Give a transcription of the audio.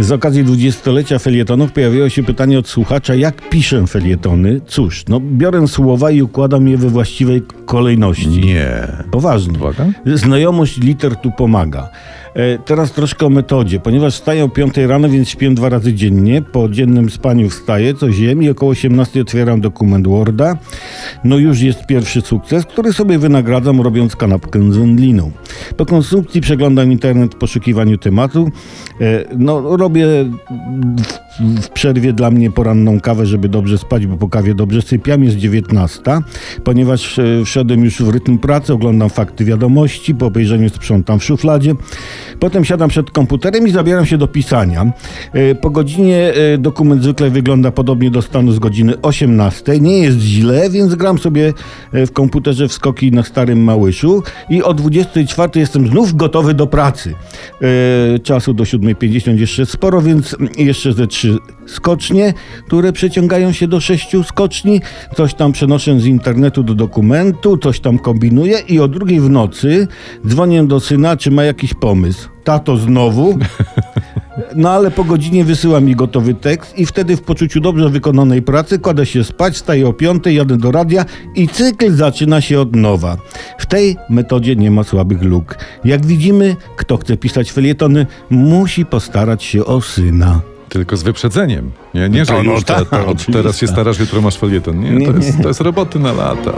Z okazji dwudziestolecia felietonów pojawiło się pytanie od słuchacza, jak piszę felietony? Cóż, no biorę słowa i układam je we właściwej kolejności. Nie. Poważnie. Uwaga. Znajomość liter tu pomaga. E, teraz troszkę o metodzie. Ponieważ wstaję o 5 rano, więc śpię dwa razy dziennie. Po dziennym spaniu wstaję, coś jem i około 18 otwieram dokument Worda. No już jest pierwszy sukces, który sobie wynagradzam robiąc kanapkę z wędliną. Po konsumpcji przeglądam internet w poszukiwaniu tematu. E, no robię w, w przerwie dla mnie poranną kawę, żeby dobrze spać, bo po kawie dobrze sypiam. Jest 19. Ponieważ e, wszedłem już w rytm pracy, oglądam fakty wiadomości, po obejrzeniu sprzątam w szufladzie. Potem siadam przed komputerem i zabieram się do pisania. E, Po godzinie e, dokument zwykle wygląda podobnie do stanu z godziny 18. Nie jest źle, więc gram sobie e, w komputerze w skoki na starym małyszu i o 24 jestem znów gotowy do pracy. Czasu do 7.50 jeszcze sporo, więc jeszcze ze trzy skocznie, które przeciągają się do sześciu skoczni. Coś tam przenoszę z internetu do dokumentu, coś tam kombinuję i o drugiej w nocy dzwonię do syna, czy ma jakiś pomysł. Tato znowu. No ale po godzinie wysyła mi gotowy tekst i wtedy w poczuciu dobrze wykonanej pracy kładę się spać, staję o piątej, jadę do radia i cykl zaczyna się od nowa. W tej metodzie nie ma słabych luk. Jak widzimy, kto chce pisać felietony, musi postarać się o syna. Tylko z wyprzedzeniem. Nie, nie że No, no już te, te, oczywiście. teraz się starasz, jutro masz felieton. Nie, Nie, to jest, nie. to jest roboty na lata.